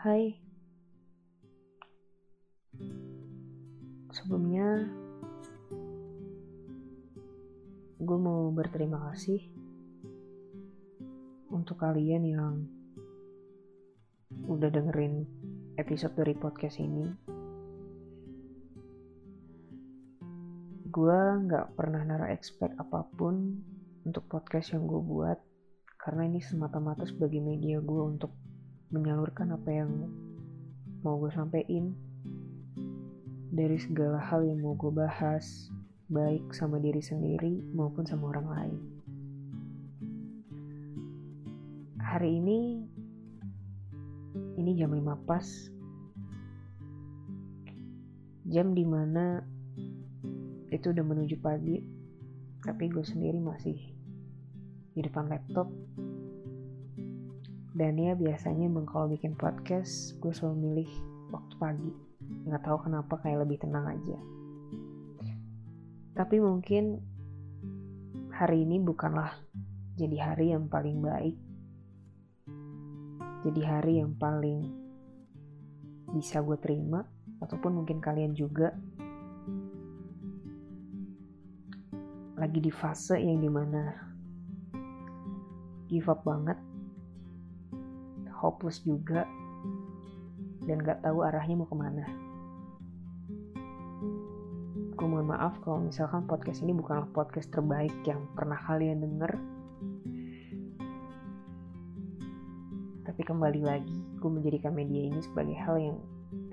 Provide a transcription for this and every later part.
Hai. Sebelumnya gue mau berterima kasih untuk kalian yang udah dengerin episode dari podcast ini. Gue nggak pernah naruh expect apa pun untuk podcast yang gue buat karena ini semata-mata sebagai media gue untuk menyalurkan apa yang mau gue sampein. Dari segala hal yang mau gue bahas baik sama diri sendiri maupun sama orang lain. Hari ini ini jam 5 pas. Jam di mana itu udah menuju pagi tapi gue sendiri masih di depan laptop dan ya biasanya emang kalau bikin podcast gue selalu milih waktu pagi. Nggak tahu kenapa kayak lebih tenang aja. Tapi mungkin hari ini bukanlah jadi hari yang paling baik. Jadi hari yang paling bisa gue terima ataupun mungkin kalian juga. Lagi di fase yang di mana give up banget hopeless juga. Dan gak tahu arahnya mau ke mana. Gue mohon maaf kalau misalkan podcast ini bukanlah podcast terbaik yang pernah kalian denger. Tapi kembali lagi gue menjadikan media ini sebagai hal yang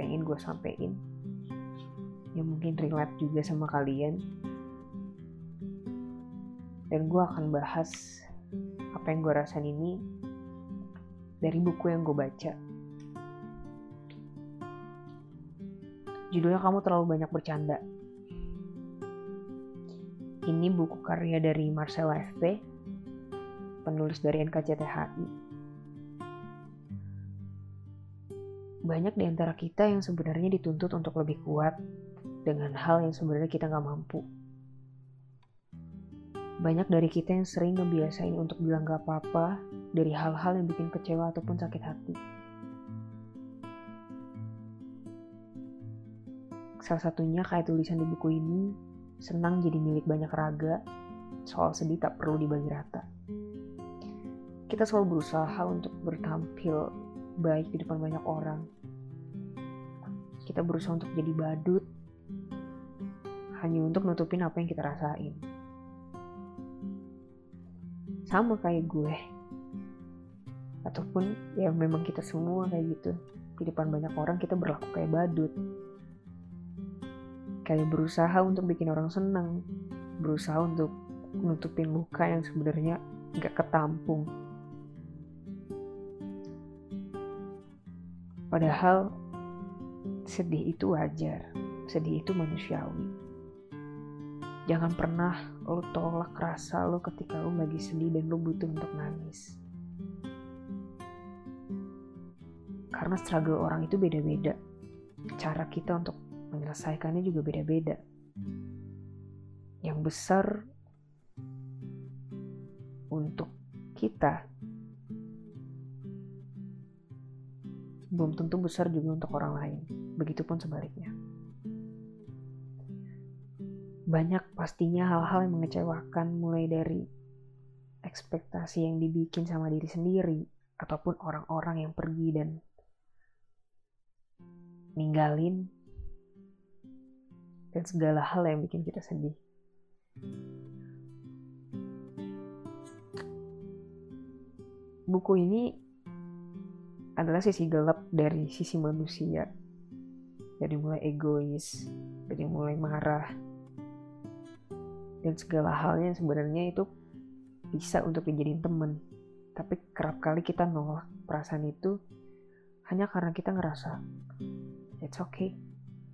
pengen gue sampein. Yang mungkin relate juga sama kalian. Dan gue akan bahas apa yang gue rasain ini dari buku yang gue baca. Judulnya Kamu Terlalu Banyak Bercanda. Ini buku karya dari Marcella FP, penulis dari NKCTHI. Banyak di antara kita yang sebenarnya dituntut untuk lebih kuat dengan hal yang sebenarnya kita nggak mampu. Banyak dari kita yang sering ngebiasain untuk bilang gak apa-apa dari hal-hal yang bikin kecewa ataupun sakit hati. Salah satunya kayak tulisan di buku ini, senang jadi milik banyak raga, soal sedih tak perlu dibagi rata. Kita selalu berusaha untuk bertampil baik di depan banyak orang. Kita berusaha untuk jadi badut, hanya untuk nutupin apa yang kita rasain sama kayak gue. Ataupun ya memang kita semua kayak gitu. Di depan banyak orang kita berlaku kayak badut. Kayak berusaha untuk bikin orang senang. Berusaha untuk nutupin luka yang sebenarnya nggak ketampung. Padahal sedih itu wajar. Sedih itu manusiawi Jangan pernah lo tolak rasa lo ketika lo lagi sedih dan lo butuh untuk nangis. Karena struggle orang itu beda-beda. Cara kita untuk menyelesaikannya juga beda-beda. Yang besar untuk kita belum tentu besar juga untuk orang lain. Begitupun sebaliknya banyak pastinya hal-hal yang mengecewakan mulai dari ekspektasi yang dibikin sama diri sendiri ataupun orang-orang yang pergi dan ninggalin dan segala hal yang bikin kita sedih. Buku ini adalah sisi gelap dari sisi manusia. Dari mulai egois, dari mulai marah, dan segala halnya sebenarnya itu bisa untuk dijadiin temen. Tapi kerap kali kita nolak perasaan itu hanya karena kita ngerasa it's okay.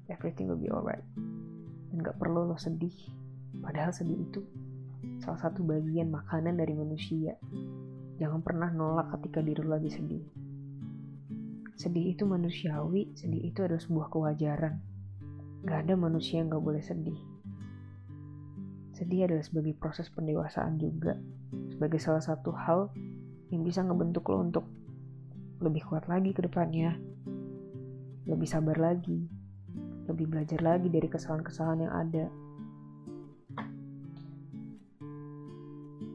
Everything will be alright. Dan gak perlu lo sedih. Padahal sedih itu salah satu bagian makanan dari manusia. Jangan pernah nolak ketika diri lo lagi sedih. Sedih itu manusiawi sedih itu adalah sebuah kewajaran. Gak ada manusia yang gak boleh sedih Sedih adalah sebagai proses pendewasaan juga, sebagai salah satu hal yang bisa ngebentuk lo untuk lebih kuat lagi ke depannya. lebih sabar lagi, lebih belajar lagi dari kesalahan-kesalahan yang ada.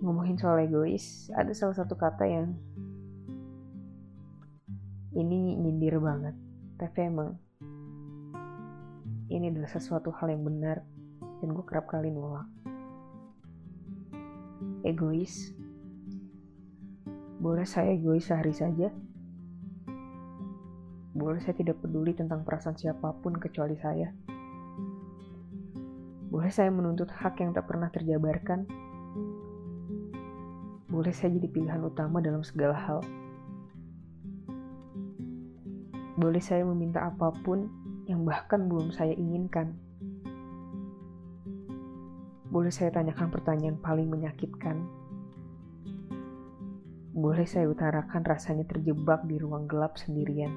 Ngomongin soal egois, ada salah satu kata yang ini nyindir banget, tapi emang ini adalah sesuatu hal yang benar dan gue kerap kali nolak. Egois, boleh saya egois sehari saja? Boleh saya tidak peduli tentang perasaan siapa pun kecuali saya? Boleh saya menuntut hak yang tak pernah terjabarkan? Boleh saya jadi pilihan utama dalam segala hal? Boleh saya meminta apa pun yang bahkan belum saya inginkan? Boleh saya tanyakan pertanyaan paling menyakitkan? Boleh saya utarakan rasanya terjebak di ruang gelap sendirian?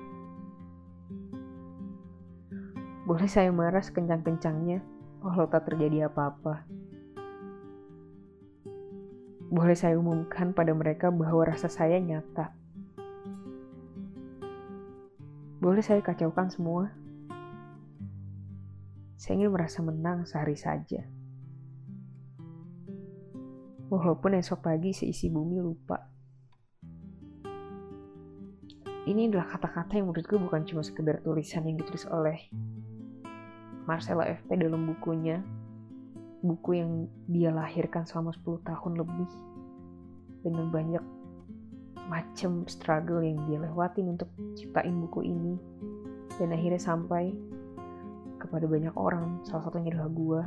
Boleh saya marah sekencang-kencangnya walau tak terjadi apa-apa. Boleh saya umumkan pada mereka bahwa rasa saya nyata. Boleh saya kacaukan semua. Saya ingin merasa menang sehari saja. Walaupun esok pagi seisi bumi lupa. Ini adalah kata-kata yang menurut gue bukan cuma sekedar tulisan yang ditulis oleh Marcella FP dalam bukunya, buku yang dia lahirkan selama 10 tahun lebih, dengan banyak macam struggle yang dia lewatin untuk ciptain buku ini, dan akhirnya sampai kepada banyak orang, salah satunya adalah gua,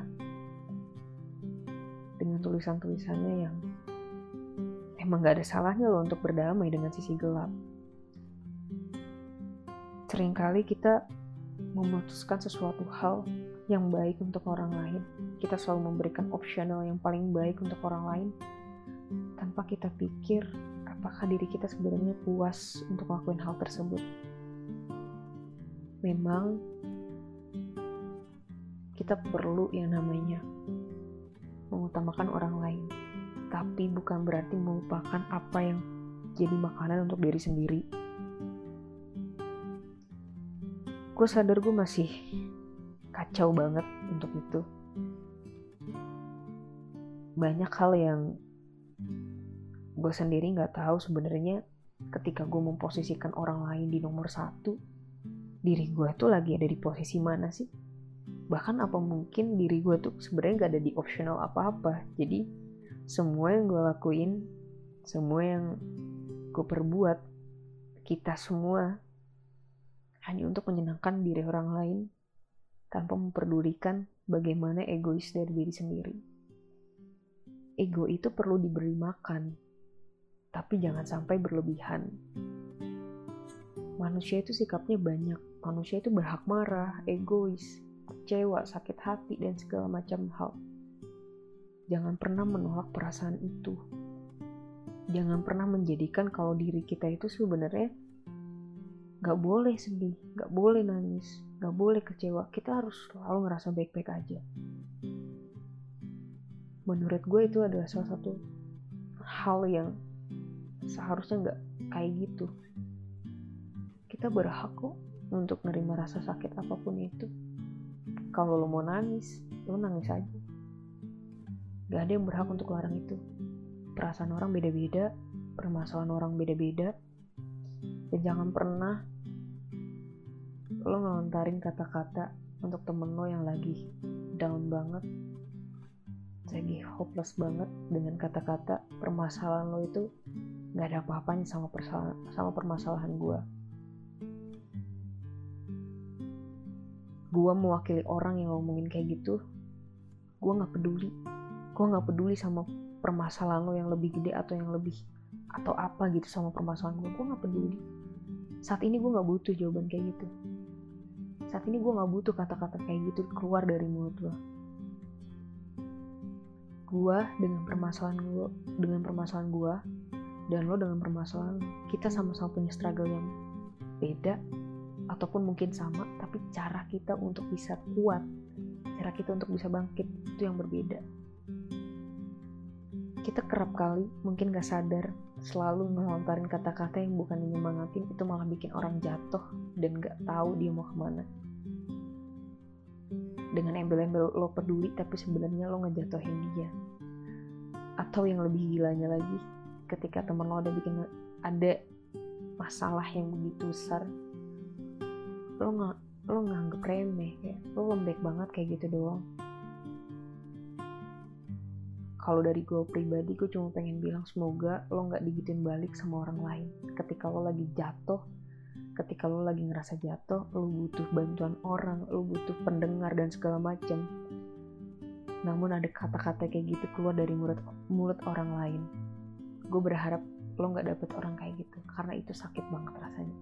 dengan tulisan-tulisannya yang emang gak ada salahnya loh untuk berdamai dengan sisi gelap. Seringkali kita memutuskan sesuatu hal yang baik untuk orang lain. Kita selalu memberikan opsional yang paling baik untuk orang lain tanpa kita pikir apakah diri kita sebenarnya puas untuk melakukan hal tersebut. Memang kita perlu yang namanya mengutamakan orang lain, tapi bukan berarti melupakan apa yang jadi makanan untuk diri sendiri. Gue sadar gue masih kacau banget untuk itu. Banyak hal yang gue sendiri nggak tahu sebenarnya ketika gue memposisikan orang lain di nomor satu diri gue tuh lagi ada di posisi mana sih bahkan apa mungkin diri gue tuh sebenarnya gak ada di optional apa-apa jadi semua yang gue lakuin semua yang gue perbuat kita semua hanya untuk menyenangkan diri orang lain tanpa memperdulikan bagaimana egois dari diri sendiri. Ego itu perlu diberi makan, tapi jangan sampai berlebihan. Manusia itu sikapnya banyak. Manusia itu berhak marah, egois, kecewa, sakit hati, dan segala macam hal. Jangan pernah menolak perasaan itu. Jangan pernah menjadikan kalau diri kita itu sebenarnya Gak boleh sedih, gak boleh nangis, gak boleh kecewa. Kita harus selalu ngerasa baik-baik aja. Menurut gue itu adalah salah satu hal yang seharusnya gak kayak gitu. Kita berhak kok untuk nerima rasa sakit apa pun itu. Kalau lo mau nangis, lo nangis aja. Gak ada yang berhak untuk larang itu. Perasaan orang beda-beda, permasalahan orang beda-beda, dan jangan pernah lo ngelontarin kata-kata untuk temen lo yang lagi down banget lagi hopeless banget dengan kata-kata permasalahan lo itu gak ada apa-apanya sama, sama permasalahan gue gue mewakili orang yang ngomongin kayak gitu gue gak peduli. Gue gak peduli sama permasalahan lo yang lebih gede atau yang lebih atau apa gitu sama permasalahan gue gue gak peduli. Saat ini gue gak butuh jawaban kayak gitu. Saat ini gue gak butuh kata-kata kayak gitu keluar dari mulut lo. Gue dengan permasalahan gue dengan permasalahan gue dan lo dengan permasalahan kita sama-sama punya struggle yang beda ataupun mungkin sama tapi cara kita untuk bisa kuat cara kita untuk bisa bangkit itu yang berbeda. Kita kerap kali mungkin gak sadar selalu ngelontarin kata-kata yang bukan nyemangatin itu malah bikin orang jatuh dan gak tahu dia mau ke mana. Dengan embel-embel lo peduli tapi sebenarnya lo ngejatuhin dia. Atau yang lebih gilanya lagi ketika temen lo ada bikin ada masalah yang begitu besar lo nggak lo nganggep remeh kayak lo lembek banget kayak gitu doang. Kalau dari gue pribadi gue cuma pengen bilang semoga lo nggak digituin balik sama orang lain. Ketika lo lagi jatuh ketika lo lagi ngerasa jatuh lo butuh bantuan orang lo butuh pendengar dan segala macam. Namun ada kata-kata kayak gitu keluar dari mulut mulut orang lain. Gue berharap lo nggak dapet orang kayak gitu karena itu sakit banget rasanya.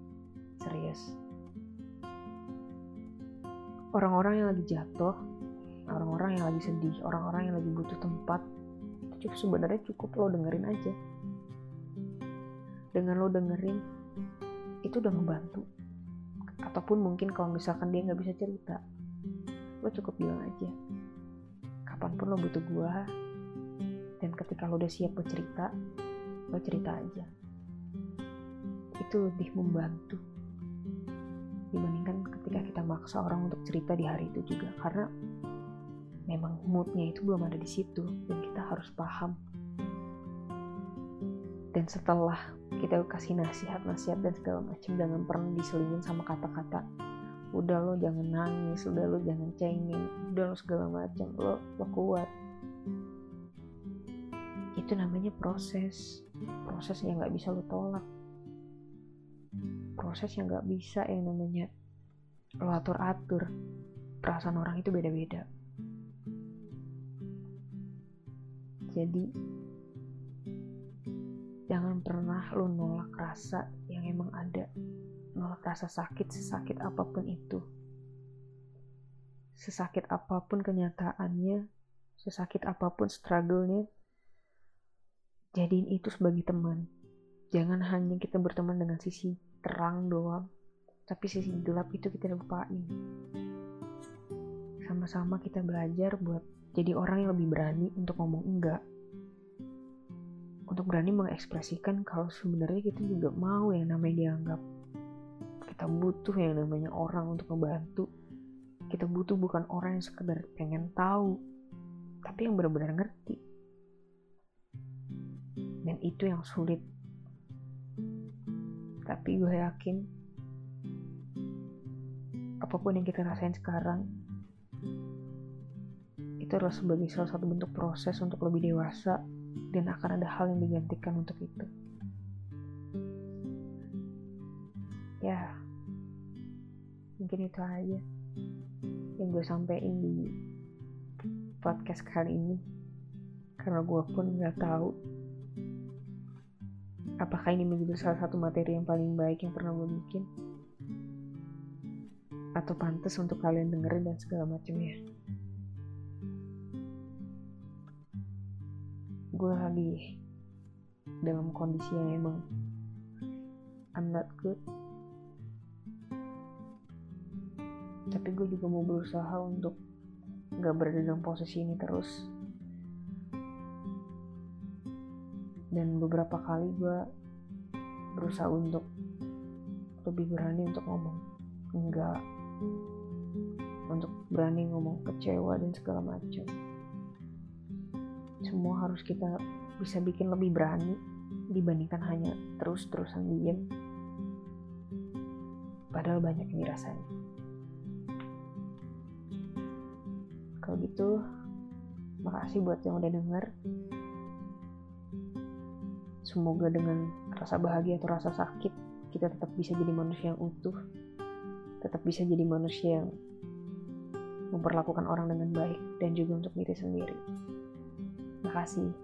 Serius orang-orang yang lagi jatuh orang-orang yang lagi sedih orang-orang yang lagi butuh tempat cukup sebenarnya cukup lo dengerin aja. Dengan lo dengerin itu udah ngebantu. Ataupun mungkin kalau misalkan dia nggak bisa cerita lo cukup bilang aja kapan pun lo butuh gua dan ketika lo udah siap buat cerita lo cerita aja. Itu lebih membantu dibandingkan ketika kita maksa orang untuk cerita di hari itu juga. Karena memang moodnya itu belum ada di situ dan kita harus paham. Dan setelah kita kasih nasihat-nasihat dan segala macam jangan pernah diselingin sama kata-kata udah lo jangan nangis udah lo jangan cengeng udah lo segala macam lo lo kuat. Itu namanya proses. Proses yang nggak bisa lo tolak proses yang nggak bisa yang namanya lo atur atur perasaan orang itu beda-beda. Jadi jangan pernah lo nolak rasa yang emang ada. Nolak rasa sakit sesakit apa pun itu. Sesakit apa pun kenyataannya sesakit apa pun struggle-nya jadiin itu sebagai teman. Jangan hanya kita berteman dengan sisi terang doang. Tapi sisi gelap itu kita lupain. Sama-sama kita belajar buat jadi orang yang lebih berani untuk ngomong enggak. Untuk berani mengekspresikan kalau sebenarnya kita juga mau yang namanya dianggap. Kita butuh yang namanya orang untuk membantu kita butuh bukan orang yang sekedar pengen tahu tapi yang benar-benar ngerti. Dan itu yang sulit tapi gue yakin apa pun yang kita rasain sekarang itu adalah sebagai salah satu bentuk proses untuk lebih dewasa dan akan ada hal yang digantikan untuk itu. Ya, mungkin itu aja yang gue sampaikan di podcast kali ini. Karena gue pun nggak tahu apakah ini menjadi salah satu materi yang paling baik yang pernah gue bikin? Atau pantas untuk kalian dengerin dan segala macamnya. gue lagi dalam kondisi yang emang I'm not good. Tapi gue juga mau berusaha untuk gak berada dalam posisi ini terus dan beberapa kali gue berusaha untuk lebih berani untuk ngomong. Enggak. Untuk berani ngomong kecewa dan segala macam. Semua harus kita bisa bikin lebih berani dibandingkan hanya terus-terusan diem. Padahal banyak yang dirasain kalau gitu makasih buat yang udah denger semoga dengan rasa bahagia atau rasa sakit kita tetap bisa jadi manusia yang utuh tetap bisa jadi manusia yang memperlakukan orang dengan baik dan juga untuk diri sendiri kasih.